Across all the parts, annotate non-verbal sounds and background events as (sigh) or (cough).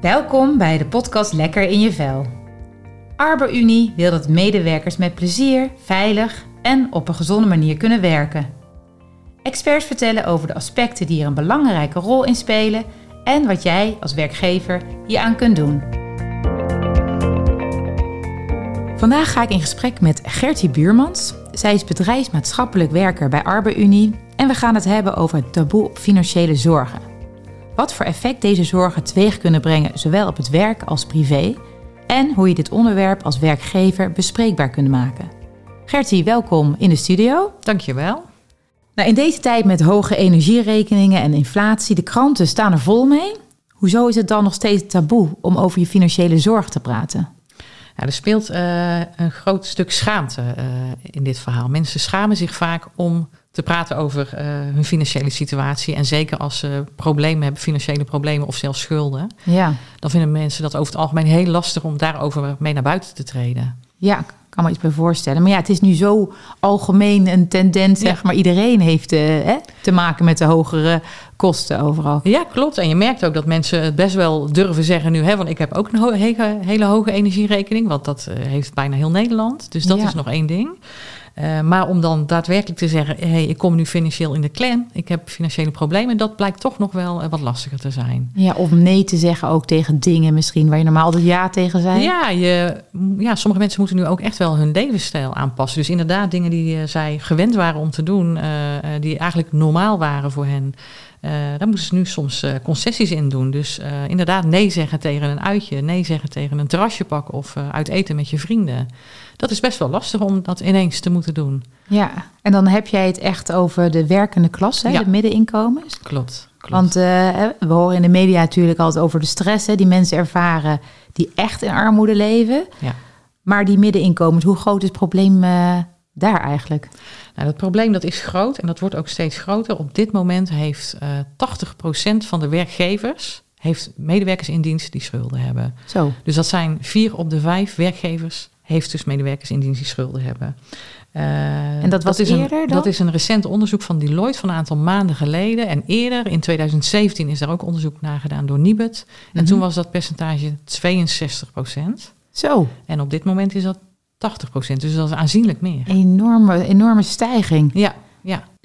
Welkom bij de podcast Lekker in je vel. ArborUnie wil dat medewerkers met plezier, veilig en op een gezonde manier kunnen werken. Experts vertellen over de aspecten die er een belangrijke rol in spelen en wat jij als werkgever hieraan kunt doen. Vandaag ga ik in gesprek met Gertie Buurmans. Zij is bedrijfsmaatschappelijk werker bij ArborUnie en we gaan het hebben over het taboe op financiële zorgen. Wat voor effect deze zorgen teweeg kunnen brengen, zowel op het werk als privé. En hoe je dit onderwerp als werkgever bespreekbaar kunt maken. Gertie, welkom in de studio. Dankjewel. Nou, in deze tijd met hoge energierekeningen en inflatie, de kranten staan er vol mee. Hoezo is het dan nog steeds taboe om over je financiële zorg te praten? Ja, er speelt uh, een groot stuk schaamte uh, in dit verhaal. Mensen schamen zich vaak om te praten over uh, hun financiële situatie. En zeker als ze problemen hebben, financiële problemen of zelfs schulden. Ja. Dan vinden mensen dat over het algemeen heel lastig om daarover mee naar buiten te treden. Ja, ik kan me iets bij voorstellen. Maar ja, het is nu zo algemeen een tendens, zeg maar. Iedereen heeft uh, hè, te maken met de hogere kosten overal. Ja, klopt. En je merkt ook dat mensen het best wel durven zeggen nu. Hè, want ik heb ook een ho hele, hele hoge energierekening. Want dat uh, heeft bijna heel Nederland. Dus dat Ja. is nog één ding. Uh, maar om dan daadwerkelijk te zeggen, hey, ik kom nu financieel in de klem, ik heb financiële problemen, dat blijkt toch nog wel uh, wat lastiger te zijn. Ja, of nee te zeggen ook tegen dingen misschien waar je normaal altijd ja tegen zei. Ja, je, ja, sommige mensen moeten nu ook echt wel hun levensstijl aanpassen. Dus inderdaad, dingen die uh, zij gewend waren om te doen, die eigenlijk normaal waren voor hen. Daar moeten ze nu soms concessies in doen. Dus inderdaad, nee zeggen tegen een uitje, nee zeggen tegen een terrasje pakken of uit eten met je vrienden. Dat is best wel lastig om dat ineens te moeten doen. Ja, en dan heb jij het echt over de werkende klasse, Ja. de middeninkomens. Klopt. klopt. Want we horen in de media natuurlijk altijd over de stress hè, die mensen ervaren die echt in armoede leven. Ja. Maar die middeninkomens, hoe groot is het probleem daar eigenlijk? Nou, dat probleem dat is groot en dat wordt ook steeds groter. Op dit moment heeft uh, 80% van de werkgevers heeft medewerkers in dienst die schulden hebben. Zo. Dus dat zijn vier op de vijf werkgevers heeft dus medewerkers in dienst die schulden hebben. Uh, en dat was dat is eerder een, dan? Dat is een recent onderzoek van Deloitte van een aantal maanden geleden. En eerder, in 2017, is daar ook onderzoek naar gedaan door Nibud. En Mhm. toen was dat percentage 62 procent. Zo. En op dit moment is dat 80 procent. Dus dat is aanzienlijk meer. Enorme, enorme stijging. Ja.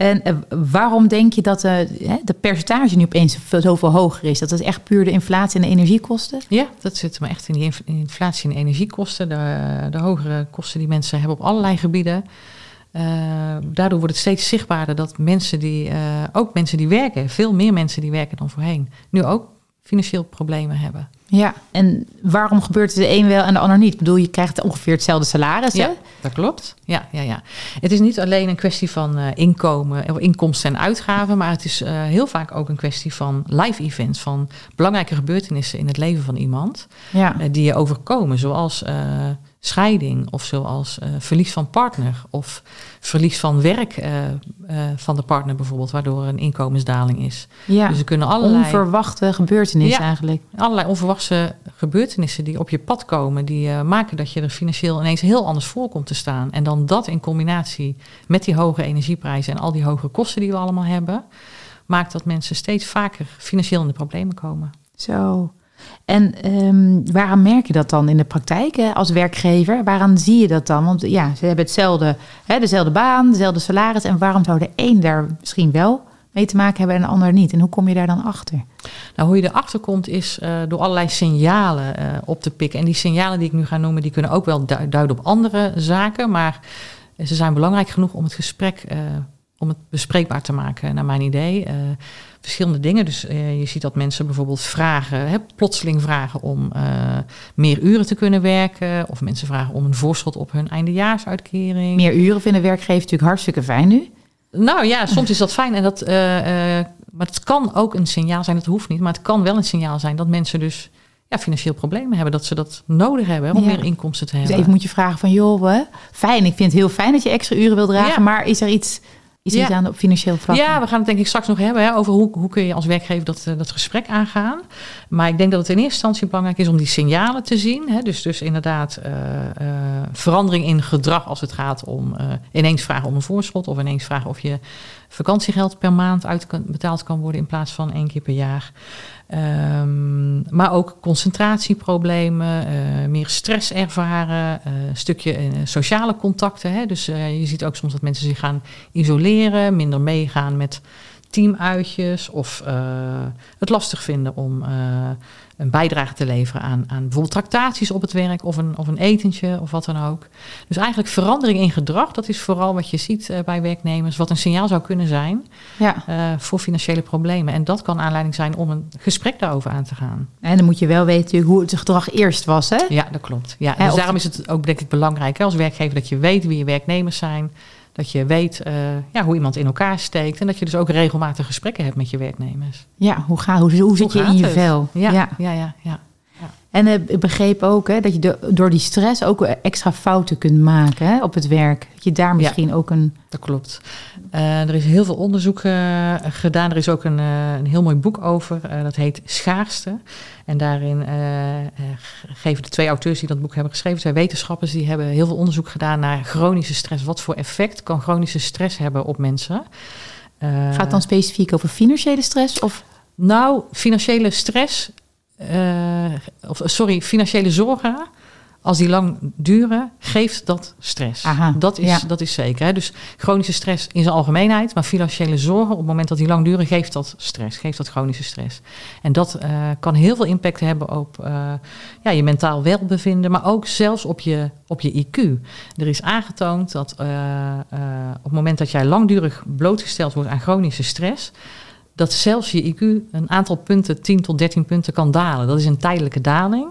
En uh, waarom denk je dat de, uh, de percentage nu opeens zoveel hoger is? Dat is echt puur de inflatie en de energiekosten? Ja, dat zit maar echt in die inflatie en energiekosten. De, de hogere kosten die mensen hebben op allerlei gebieden. Uh, daardoor wordt het steeds zichtbaarder dat mensen die, ook mensen die werken, veel meer mensen die werken dan voorheen, nu ook financieel problemen hebben. Ja, en waarom gebeurt het de een wel en de ander niet? Ik bedoel, je krijgt ongeveer hetzelfde salaris, ja, hè? dat klopt. Ja, ja, ja. Het is niet alleen een kwestie van uh, inkomen, inkomsten en uitgaven, maar het is uh, heel vaak ook een kwestie van live events, van belangrijke gebeurtenissen in het leven van iemand, ja. uh, die je overkomen, zoals scheiding of zoals verlies van partner of verlies van werk van de partner bijvoorbeeld, waardoor er een inkomensdaling is. Ja, dus er kunnen allerlei onverwachte gebeurtenissen ja, eigenlijk. Allerlei onverwachte gebeurtenissen die op je pad komen, die maken dat je er financieel ineens heel anders voor komt te staan. En dan dat in combinatie met die hoge energieprijzen en al die hoge kosten die we allemaal hebben, maakt dat mensen steeds vaker financieel in de problemen komen. Zo. En um, merk je dat dan in de praktijk hè, als werkgever? Waaraan zie je dat dan? Want ja, ze hebben hetzelfde, hè, dezelfde baan, dezelfde salaris. En waarom zou de een daar misschien wel mee te maken hebben en de ander niet? En hoe kom je daar dan achter? Nou, hoe je erachter komt is uh, door allerlei signalen uh, op te pikken. En die signalen die ik nu ga noemen, die kunnen ook wel du duiden op andere zaken. Maar ze zijn belangrijk genoeg om het gesprek, uh, om het bespreekbaar te maken, naar mijn idee. Verschillende dingen. Dus je ziet dat mensen bijvoorbeeld vragen, hè, plotseling vragen om meer uren te kunnen werken. Of mensen vragen om een voorschot op hun eindejaarsuitkering. Meer uren vinden werkgevers natuurlijk hartstikke fijn nu. Nou ja, soms is dat fijn. En dat, uh, maar het kan ook een signaal zijn, dat hoeft niet. Maar het kan wel een signaal zijn dat mensen dus ja, financieel problemen hebben. Dat ze dat nodig hebben om ja. meer inkomsten te hebben. Dus even moet je vragen van, joh, fijn. Ik vind het heel fijn dat je extra uren wil dragen. Ja. Maar is er iets, is er Ja. iets aan op financieel vlak? Ja, we gaan het denk ik straks nog hebben hè, over hoe, hoe kun je als werkgever dat, eh, dat gesprek aangaan. Maar ik denk dat het in eerste instantie belangrijk is om die signalen te zien. Hè. Dus, dus inderdaad eh, eh, verandering in gedrag als het gaat om ineens vragen om een voorschot of ineens vragen of je vakantiegeld per maand uitbetaald kan worden in plaats van één keer per jaar. Um, maar ook concentratieproblemen, uh, meer stress ervaren, uh, een stukje uh, sociale contacten. Hè? Dus je ziet ook soms dat mensen zich gaan isoleren, minder meegaan met teamuitjes of het lastig vinden om een bijdrage te leveren aan, aan bijvoorbeeld tractaties op het werk of een, of een etentje of wat dan ook. Dus eigenlijk verandering in gedrag, dat is vooral wat je ziet uh, bij werknemers, wat een signaal zou kunnen zijn ja. voor financiële problemen. En dat kan aanleiding zijn om een gesprek daarover aan te gaan. En dan moet je wel weten hoe het gedrag eerst was, hè? Ja, dat klopt. Ja, dus daarom is het ook denk ik belangrijk hè, als werkgever dat je weet wie je werknemers zijn. Dat je weet uh, ja, hoe iemand in elkaar steekt. En dat je dus ook regelmatig gesprekken hebt met je werknemers. Ja, hoe, ga, hoe, hoe zit je in je vel? Ja, ja, ja. ja, ja, En uh, ik begreep ook hè, dat je door die stress ook extra fouten kunt maken hè, op het werk. Dat je daar misschien ook een. Dat klopt. Uh, er is heel veel onderzoek uh, gedaan. Er is ook een, een heel mooi boek over. dat heet Schaarste. En daarin geven de twee auteurs die dat boek hebben geschreven, twee wetenschappers, die hebben heel veel onderzoek gedaan naar chronische stress. Wat voor effect kan chronische stress hebben op mensen? Gaat het dan specifiek over financiële stress? Of? Nou, financiële stress, of sorry, financiële zorgen als die lang duren, geeft dat stress. Aha, dat, is, dat is zeker. Hè? Dus chronische stress in zijn algemeenheid, maar financiële zorgen op het moment dat die lang duren, geeft dat stress, geeft dat chronische stress. En dat uh, kan heel veel impact hebben op uh, ja, je mentaal welbevinden, maar ook zelfs op je, op je IQ. Er is aangetoond dat uh, op het moment dat jij langdurig blootgesteld wordt aan chronische stress, dat zelfs je IQ een aantal punten, 10 tot 13 punten, kan dalen. Dat is een tijdelijke daling.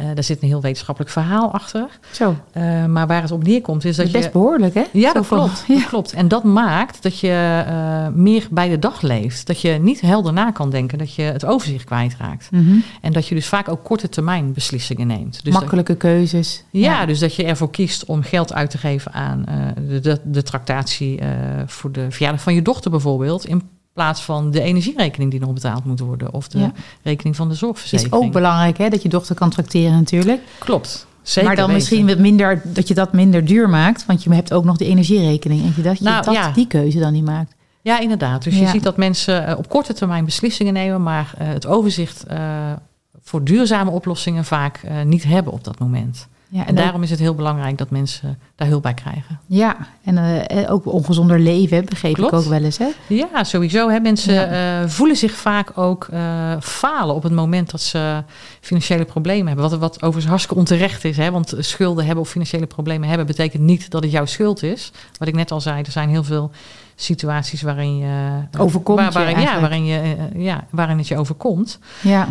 Uh, daar zit een heel wetenschappelijk verhaal achter. Zo. Uh, maar waar het op neerkomt is dat, dat is best behoorlijk, hè? Ja, dat klopt, (laughs) ja. dat klopt. En dat maakt dat je uh, meer bij de dag leeft. Dat je niet helder na kan denken. Dat je het overzicht kwijtraakt. Mm -hmm. En dat je dus vaak ook korte termijn beslissingen neemt. Dus Makkelijke dat, keuzes. Ja, ja, dus dat je ervoor kiest om geld uit te geven aan de, de, de tractatie voor de verjaardag van je dochter bijvoorbeeld. In plaats van de energierekening die nog betaald moet worden of de rekening van de zorgverzekering. Is ook belangrijk hè, dat je dochter kan tracteren natuurlijk. Klopt. Zeker maar dan weten. misschien wat minder, dat je dat minder duur maakt, want je hebt ook nog de energierekening. En je dat je nou, dat, ja. die keuze dan niet maakt. Ja, inderdaad. Dus ja. je ziet dat mensen uh, op korte termijn beslissingen nemen, maar uh, het overzicht uh, voor duurzame oplossingen vaak niet hebben op dat moment. Ja, en, en daarom is het heel belangrijk dat mensen daar hulp bij krijgen. Ja, en uh, ook ongezonder leven, begreep Klopt. ik ook wel eens. Hè? Ja, sowieso. Hè. Mensen ja. uh, voelen zich vaak ook uh, falen op het moment dat ze financiële problemen hebben. Wat, wat overigens hartstikke onterecht is. Hè? Want schulden hebben of financiële problemen hebben, betekent niet dat het jouw schuld is. Wat ik net al zei, er zijn heel veel situaties waarin je overkomt. Waar, waarin, je ja, waarin, je, ja, waarin het je overkomt. Ja.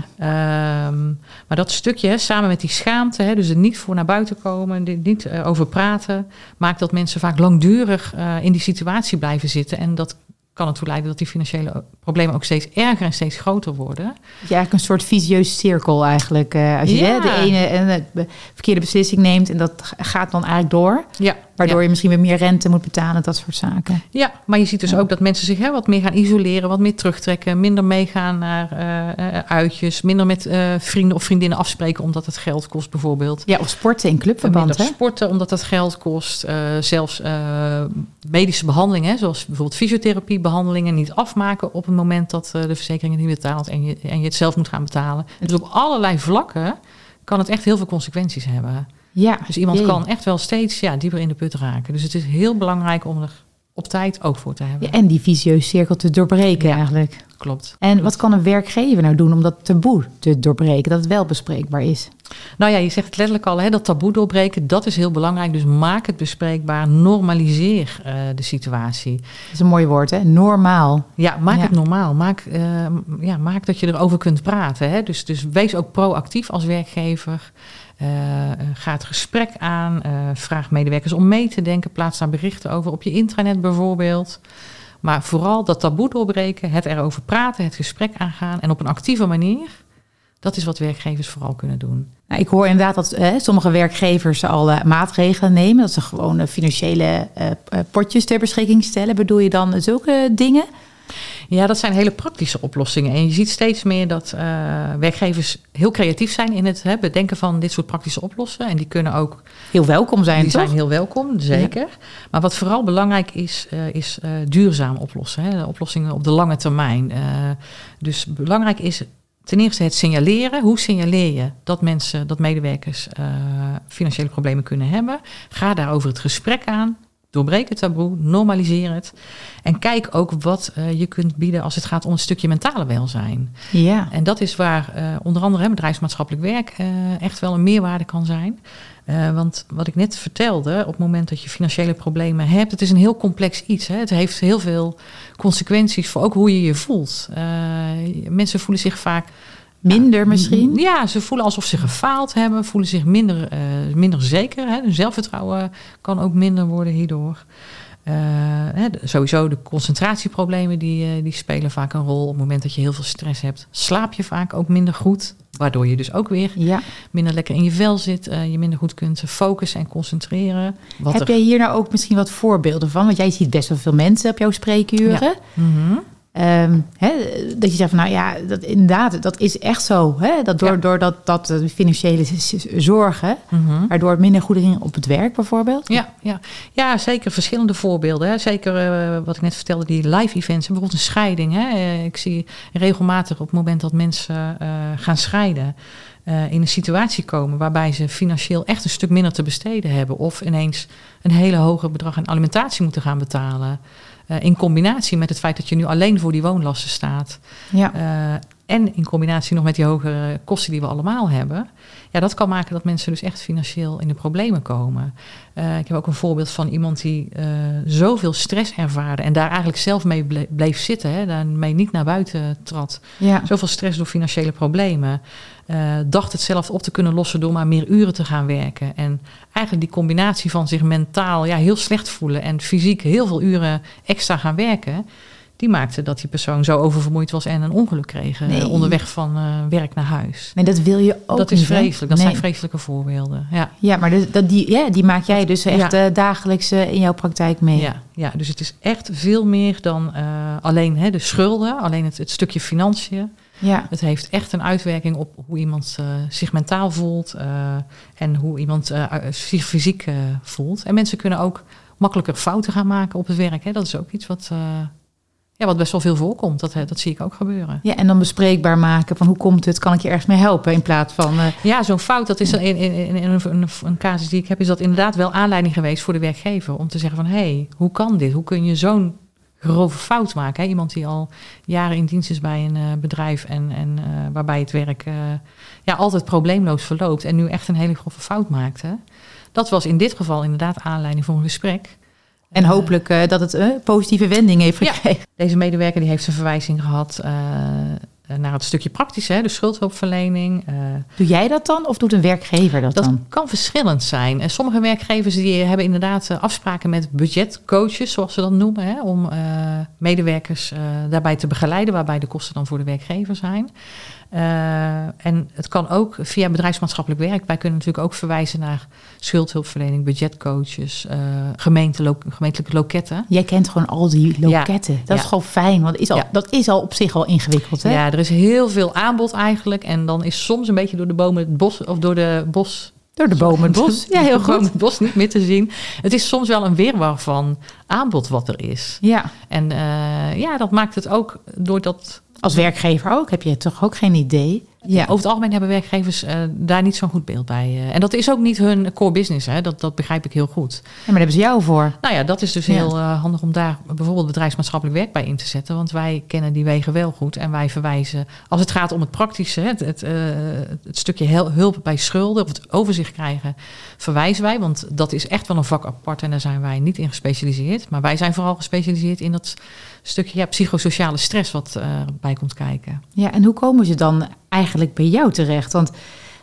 Um, maar dat stukje, samen met die schaamte, hè, dus er niet voor naar buiten komen, niet uh, over praten, maakt dat mensen vaak langdurig uh, in die situatie blijven zitten. En dat kan ertoe leiden dat die financiële problemen ook steeds erger en steeds groter worden. Ja, eigenlijk een soort visieuze cirkel eigenlijk. Uh, als je ja. hè, de ene en de verkeerde beslissing neemt en dat gaat dan eigenlijk door. Ja. Waardoor ja. je misschien weer meer rente moet betalen, dat soort zaken. Ja, maar je ziet dus ja. ook dat mensen zich hè, wat meer gaan isoleren, wat meer terugtrekken, minder meegaan naar uh, uitjes, minder met uh, vrienden of vriendinnen afspreken omdat het geld kost bijvoorbeeld. Ja, of sporten in clubverband. Hè? Sporten omdat het geld kost. zelfs medische behandelingen, zoals bijvoorbeeld fysiotherapiebehandelingen, niet afmaken op het moment dat de verzekering het niet betaalt en je, en je het zelf moet gaan betalen. Dus op allerlei vlakken kan het echt heel veel consequenties hebben. Ja, dus iemand jee. kan echt wel steeds ja, dieper in de put raken. Dus het is heel belangrijk om er op tijd ook voor te hebben. Ja, en die visieuze cirkel te doorbreken ja, eigenlijk. Klopt. En klopt. wat kan een werkgever nou doen om dat taboe te doorbreken, dat het wel bespreekbaar is? Nou ja, je zegt het letterlijk al, hè, dat taboe doorbreken, dat is heel belangrijk. Dus maak het bespreekbaar, normaliseer uh, de situatie. Dat is een mooi woord, hè? Normaal. Ja, maak ja. het normaal. Maak, uh, ja, maak dat je erover kunt praten. Hè? Dus, dus wees ook proactief als werkgever. Uh, ga het gesprek aan, uh, vraag medewerkers om mee te denken, plaats daar berichten over op je intranet bijvoorbeeld. Maar vooral dat taboe doorbreken, het erover praten, het gesprek aangaan en op een actieve manier. Dat is wat werkgevers vooral kunnen doen. Nou, ik hoor inderdaad dat eh, sommige werkgevers al maatregelen nemen. Dat ze gewoon financiële potjes ter beschikking stellen. Bedoel je dan zulke dingen? Ja, dat zijn hele praktische oplossingen. En je ziet steeds meer dat uh, werkgevers heel creatief zijn in het hè, bedenken van dit soort praktische oplossingen. En die kunnen ook. Heel welkom zijn. Die toch? zijn heel welkom, zeker. Maar wat vooral belangrijk is, uh, is uh, duurzaam oplossen. Hè, oplossingen op de lange termijn. dus belangrijk is ten eerste het signaleren. Hoe signaleer je dat mensen, dat medewerkers financiële problemen kunnen hebben? Ga daarover het gesprek aan. Doorbreek het taboe, normaliseer het. En kijk ook wat uh, je kunt bieden als het gaat om een stukje mentale welzijn. Ja. En dat is waar uh, onder andere bedrijfsmaatschappelijk werk uh, echt wel een meerwaarde kan zijn. want wat ik net vertelde, op het moment dat je financiële problemen hebt, het is een heel complex iets. Hè? Het heeft heel veel consequenties voor ook hoe je je voelt. mensen voelen zich vaak Minder misschien? Ja, ze voelen alsof ze gefaald hebben, voelen zich minder, uh, minder zeker. Hè. Hun zelfvertrouwen kan ook minder worden hierdoor. Uh, hè, sowieso de concentratieproblemen die, uh, die spelen vaak een rol. Op het moment dat je heel veel stress hebt, slaap je vaak ook minder goed. Waardoor je dus ook weer ja. minder lekker in je vel zit. je minder goed kunt focussen en concentreren. Wat Heb er... jij hier nou ook misschien wat voorbeelden van? Want jij ziet best wel veel mensen op jouw spreekuren. Ja. Mm -hmm. Um, hè, dat je zegt van nou ja, dat inderdaad, dat is echt zo. Hè? Dat door, ja. door dat, dat financiële zorgen, mm -hmm. waardoor het minder goed ging op het werk bijvoorbeeld. Ja, ja. ja zeker verschillende voorbeelden. Hè. Zeker uh, wat ik net vertelde, die live events, bijvoorbeeld een scheiding. Hè. Uh, ik zie regelmatig op het moment dat mensen uh, gaan scheiden. Uh, in een situatie komen waarbij ze financieel echt een stuk minder te besteden hebben. Of ineens een hele hoge bedrag aan alimentatie moeten gaan betalen. Uh, in combinatie met het feit dat je nu alleen voor die woonlasten staat. Ja. Uh, en in combinatie nog met die hogere kosten die we allemaal hebben. Ja, dat kan maken dat mensen dus echt financieel in de problemen komen. Uh, ik heb ook een voorbeeld van iemand die zoveel stress ervaarde. En daar eigenlijk zelf mee bleef, bleef zitten. Hè, daarmee niet naar buiten trad. Ja. Zoveel stress door financiële problemen. Uh, dacht het zelf op te kunnen lossen door maar meer uren te gaan werken. En eigenlijk die combinatie van zich mentaal ja, heel slecht voelen en fysiek heel veel uren extra gaan werken, die maakte dat die persoon zo oververmoeid was en een ongeluk kreeg nee. uh, onderweg van uh, werk naar huis. Nee, dat wil je ook Dat is vreselijk. Dat nee. zijn vreselijke voorbeelden. Ja, ja maar dus, dat, die, ja, die maak jij dus echt ja. dagelijks in jouw praktijk mee. Ja, ja, dus het is echt veel meer dan alleen hè, de schulden, alleen het, het stukje financiën. Ja. Het heeft echt een uitwerking op hoe iemand uh, zich mentaal voelt uh, en hoe iemand uh, zich fysiek voelt. En mensen kunnen ook makkelijker fouten gaan maken op het werk. Hè. Dat is ook iets wat, ja, wat best wel veel voorkomt. Dat, dat zie ik ook gebeuren. Ja, en dan bespreekbaar maken van hoe komt het, kan ik je ergens mee helpen in plaats van... Ja, zo'n fout, dat is in, in, in, in een, een, een casus die ik heb, is dat inderdaad wel aanleiding geweest voor de werkgever. Om te zeggen van, hé, hey, hoe kan dit? Hoe kun je zo'n grove fout maken. Hè? Iemand die al jaren in dienst is bij een uh, bedrijf en, en uh, waarbij het werk ja, altijd probleemloos verloopt en nu echt een hele grove fout maakte. Dat was in dit geval inderdaad aanleiding voor een gesprek. En hopelijk dat het een positieve wending heeft gekregen. Ja, deze medewerker die heeft een verwijzing gehad naar het stukje praktisch, hè, de schuldhulpverlening. Uh, Doe jij dat dan of doet een werkgever dat, dat dan? Dat kan verschillend zijn. En sommige werkgevers die hebben inderdaad afspraken met budgetcoaches, zoals ze dat noemen, hè, om medewerkers daarbij te begeleiden, waarbij de kosten dan voor de werkgever zijn. Uh, en het kan ook via bedrijfsmaatschappelijk werk. Wij kunnen natuurlijk ook verwijzen naar schuldhulpverlening, budgetcoaches, uh, gemeente, lo gemeentelijke loketten. Jij kent gewoon al die loketten. Ja, dat ja. is gewoon fijn, want is al, Ja. dat is al op zich al ingewikkeld. Hè? Ja, er is heel veel aanbod eigenlijk. En dan is soms een beetje door de bomen het bos, of door de bos. Door de bomen het bos. Ja, heel goed. het bos niet meer te zien. Het is soms wel een weerwar van aanbod wat er is. Ja, En uh, ja, dat maakt het ook doordat als werkgever ook. Heb je toch ook geen idee? Ja. Over het algemeen hebben werkgevers uh, daar niet zo'n goed beeld bij. Uh, en dat is ook niet hun core business, hè? Dat, dat begrijp ik heel goed. Ja, maar daar hebben ze jou voor. Nou ja, dat is dus Ja. heel uh, handig om daar bijvoorbeeld bedrijfsmaatschappelijk werk bij in te zetten. Want wij kennen die wegen wel goed en wij verwijzen, als het gaat om het praktische, het, het, het stukje hulp bij schulden of het overzicht krijgen, verwijzen wij. Want dat is echt wel een vak apart en daar zijn wij niet in gespecialiseerd. Maar wij zijn vooral gespecialiseerd in dat stukje ja, psychosociale stress wat uh, bij komt kijken. Ja, en hoe komen ze dan eigenlijk bij jou terecht? Want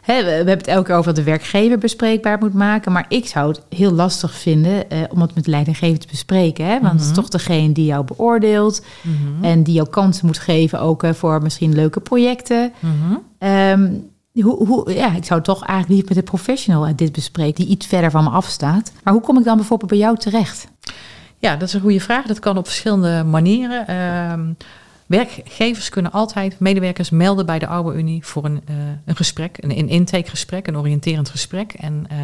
hè, we, hebben het elke keer over dat de werkgever bespreekbaar moet maken. Maar ik zou het heel lastig vinden eh, om het met leidinggever te bespreken. Hè? Want mm -hmm. het is toch degene die jou beoordeelt. Mm -hmm. En die jou kansen moet geven ook uh, voor misschien leuke projecten. Mm -hmm. um, hoe, hoe, ja, ik zou toch eigenlijk liever met een professional dit bespreken... die iets verder van me afstaat. Maar hoe kom ik dan bijvoorbeeld bij jou terecht? Ja, dat is een goede vraag. Dat kan op verschillende manieren. Ehm, werkgevers kunnen altijd medewerkers melden bij de Arbeidunie voor een, uh, een gesprek, een, intakegesprek, een oriënterend gesprek. En uh,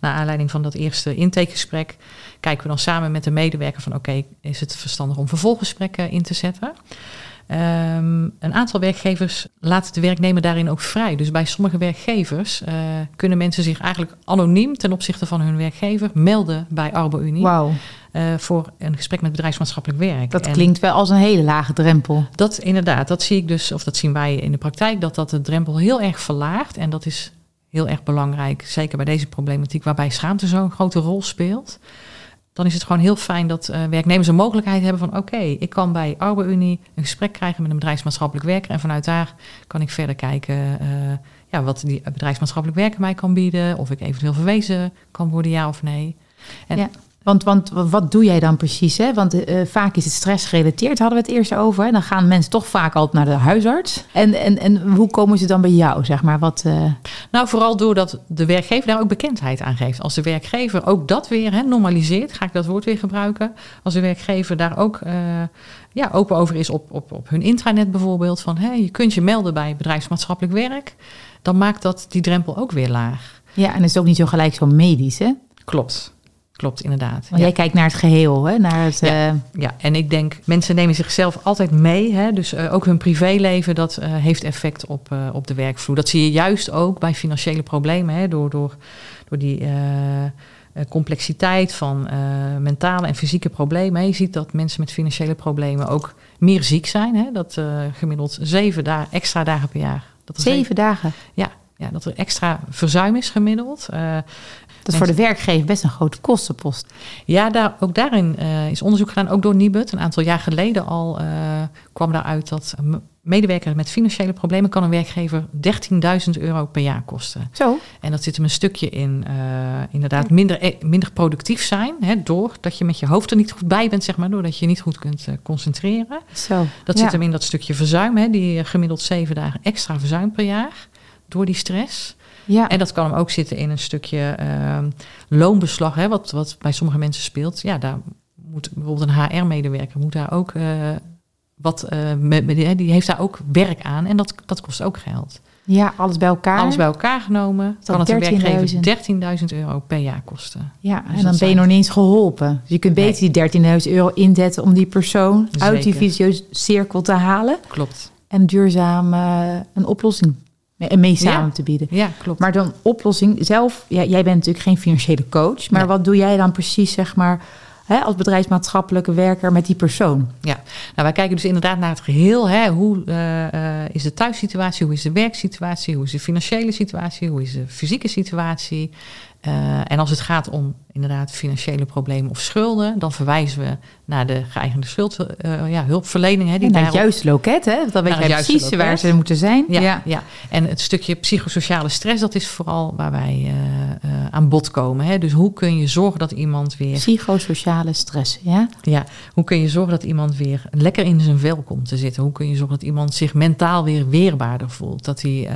naar aanleiding van dat eerste intakegesprek kijken we dan samen met de medewerker van oké, is het verstandig om vervolggesprekken in te zetten. Um, een aantal werkgevers laten de werknemer daarin ook vrij. Dus bij sommige werkgevers kunnen mensen zich eigenlijk anoniem ten opzichte van hun werkgever melden bij ArboUnie. Wauw. Uh, voor een gesprek met bedrijfsmaatschappelijk werk. Dat en klinkt wel als een hele lage drempel. Dat inderdaad, dat zie ik dus, of dat zien wij in de praktijk, dat dat de drempel heel erg verlaagt. En dat is heel erg belangrijk, zeker bij deze problematiek, waarbij schaamte zo'n grote rol speelt dan is het gewoon heel fijn dat uh, werknemers een mogelijkheid hebben van oké, okay, ik kan bij ArbeUnie een gesprek krijgen met een bedrijfsmaatschappelijk werker en vanuit daar kan ik verder kijken uh, ja, wat die bedrijfsmaatschappelijk werker mij kan bieden, of ik eventueel verwezen kan worden, ja of nee. En ja. Want, want wat doe jij dan precies? Hè? Want uh, vaak is het stress gerelateerd, hadden we het eerst over. Dan gaan mensen toch vaak altijd naar de huisarts. En, en, en hoe komen ze dan bij jou, zeg maar? Wat, uh... Nou, vooral doordat de werkgever daar ook bekendheid aan geeft. Als de werkgever ook dat weer hè, normaliseert, ga ik dat woord weer gebruiken. Als de werkgever daar ook uh, ja, open over is op, op, op hun intranet bijvoorbeeld. Van hey, je kunt je melden bij bedrijfsmaatschappelijk werk. Dan maakt dat die drempel ook weer laag. Ja, en het is ook niet zo gelijk zo medisch, hè? Klopt. Klopt, inderdaad. Want ja. jij kijkt naar het geheel, hè? Naar het, ja, uh... ja, en ik denk, mensen nemen zichzelf altijd mee. Hè? Dus uh, ook hun privéleven, dat uh, heeft effect op, op de werkvloer. Dat zie je juist ook bij financiële problemen. Hè? Door, door, door die complexiteit van mentale en fysieke problemen. Hè? Je ziet dat mensen met financiële problemen ook meer ziek zijn. Hè? Dat gemiddeld zeven dagen, extra dagen per jaar. Dat zeven even, dagen? Ja, ja, dat er extra verzuim is gemiddeld. Uh, dat is voor de werkgever best een grote kostenpost. Ja, daar, ook daarin uh, is onderzoek gedaan, ook door Nibud. Een aantal jaar geleden al uh, kwam daaruit dat medewerker met financiële problemen kan een werkgever 13.000 euro per jaar kosten. Zo. En dat zit hem een stukje in inderdaad minder, minder productief zijn. Hè, doordat je met je hoofd er niet goed bij bent, zeg maar. Doordat je niet goed kunt concentreren. Zo. Dat ja. zit hem in dat stukje verzuim. Hè, die gemiddeld zeven dagen extra verzuim per jaar door die stress. Ja. En dat kan hem ook zitten in een stukje uh, loonbeslag, hè, wat, wat bij sommige mensen speelt. Ja, daar moet bijvoorbeeld een HR-medewerker moet daar ook uh, wat, uh, met, met, die heeft daar ook werk aan en dat, dat kost ook geld. Ja, alles bij elkaar. Alles bij elkaar genomen kan het een werkgever 13.000 euro per jaar kosten. Ja, dus en dan ben je nog niet eens geholpen. Dus je kunt beter die 13.000 euro inzetten om die persoon Zeker. uit die vicieuze cirkel te halen. Klopt. En duurzaam uh, een oplossing en mee samen ja. te bieden. Ja, klopt. Maar dan oplossing zelf, ja, jij bent natuurlijk geen financiële coach, maar nee. wat doe jij dan precies, zeg maar, hè, als bedrijfsmaatschappelijke werker met die persoon? Ja, nou wij kijken dus inderdaad naar het geheel. Hè. Hoe uh, uh, is de thuissituatie, hoe is de werksituatie, hoe is de financiële situatie, hoe is de fysieke situatie? Uh, en als het gaat om inderdaad financiële problemen of schulden, dan verwijzen we naar de geëigende schuld, uh, ja, hulpverlening. Hè, die naar het juiste loket, hè? Dan weet je precies loket. waar ze moeten zijn. Ja, ja, ja. en het stukje psychosociale stress, dat is vooral waar wij uh, aan bod komen. Hè? Dus hoe kun je zorgen dat iemand weer... Psychosociale stress, ja? Ja, hoe kun je zorgen dat iemand weer lekker in zijn vel komt te zitten? Hoe kun je zorgen dat iemand zich mentaal weer weerbaarder voelt? Dat hij...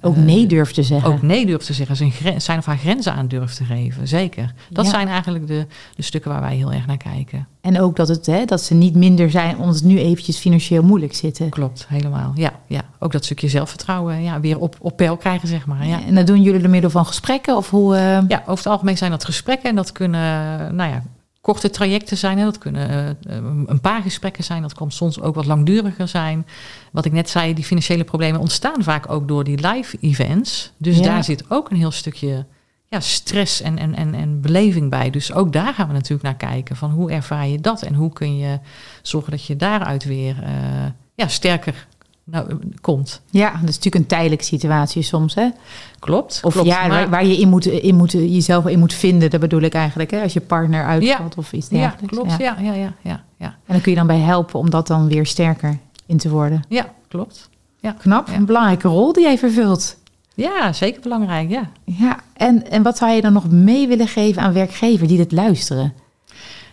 ook nee durft te zeggen. Ook nee durft te zeggen, zijn, zijn of haar grenzen aan durft te geven, zeker. Dat ja. zijn eigenlijk de, de stukken waar wij heel erg naar kijken. En ook dat, het, hè, dat ze niet minder zijn omdat ze nu eventjes financieel moeilijk zitten. Klopt, helemaal. Ja, ja. ook dat stukje zelfvertrouwen ja, weer op, op peil krijgen, zeg maar. Ja. En dat doen jullie door middel van gesprekken? Of hoe, uh... Ja, over het algemeen zijn dat gesprekken. En dat kunnen, nou ja, korte trajecten zijn. Hè. Dat kunnen uh, een paar gesprekken zijn. Dat kan soms ook wat langduriger zijn. Wat ik net zei, die financiële problemen ontstaan vaak ook door die live events. Dus ja. daar zit ook een heel stukje ja, stress en, en, en, en beleving bij. Dus ook daar gaan we natuurlijk naar kijken. Van hoe ervaar je dat? En hoe kun je zorgen dat je daaruit weer uh, ja, sterker nou, komt. Ja, dat is natuurlijk een tijdelijke situatie soms, hè? Klopt. Of klopt, ja, waar, waar, je in moet, in moet, jezelf in moet vinden, dat bedoel ik eigenlijk, hè? Als je partner uitvalt ja. of iets dergelijks. Ja, klopt. Ja. Ja, ja, ja, ja, En dan kun je dan bij helpen om dat dan weer sterker in te worden. Ja, klopt. Ja. Knap, een belangrijke rol die jij vervult. Ja, zeker belangrijk, ja. Ja, en, en wat zou je dan nog mee willen geven aan werkgevers die dit luisteren?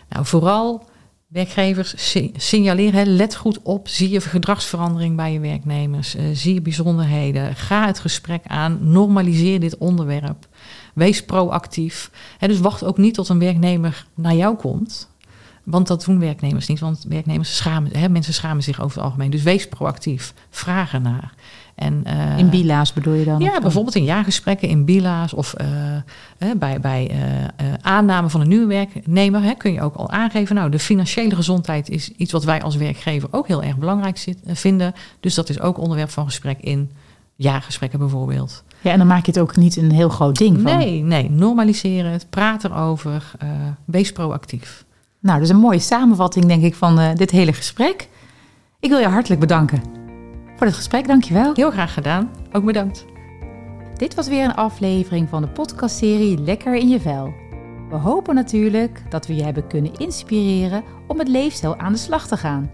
Nou, vooral werkgevers signaleren, let goed op, zie je gedragsverandering bij je werknemers, uh, zie je bijzonderheden, ga het gesprek aan, normaliseer dit onderwerp, wees proactief. Dus wacht ook niet tot een werknemer naar jou komt. Want dat doen werknemers niet, want werknemers schamen, hè, mensen schamen zich over het algemeen. Dus wees proactief, vraag ernaar. En, uh, in bila's bedoel je dan? Ja, bijvoorbeeld in jaargesprekken in bila's of uh, bij, bij uh, aanname van een nieuwe werknemer hè, kun je ook al aangeven. Nou, de financiële gezondheid is iets wat wij als werkgever ook heel erg belangrijk zit, vinden. Dus dat is ook onderwerp van gesprek in jaargesprekken bijvoorbeeld. Ja, en dan maak je het ook niet een heel groot ding van. Nee, nee, normaliseer het, praat erover, wees proactief. Nou, dat is een mooie samenvatting, denk ik, van dit hele gesprek. Ik wil je hartelijk bedanken voor het gesprek. Dankjewel. Heel graag gedaan. Ook bedankt. Dit was weer een aflevering van de podcastserie Lekker in je vel. We hopen natuurlijk dat we je hebben kunnen inspireren om met leefstijl aan de slag te gaan.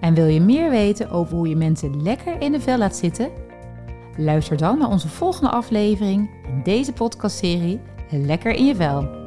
En wil je meer weten over hoe je mensen lekker in de vel laat zitten? Luister dan naar onze volgende aflevering in deze podcastserie Lekker in je vel.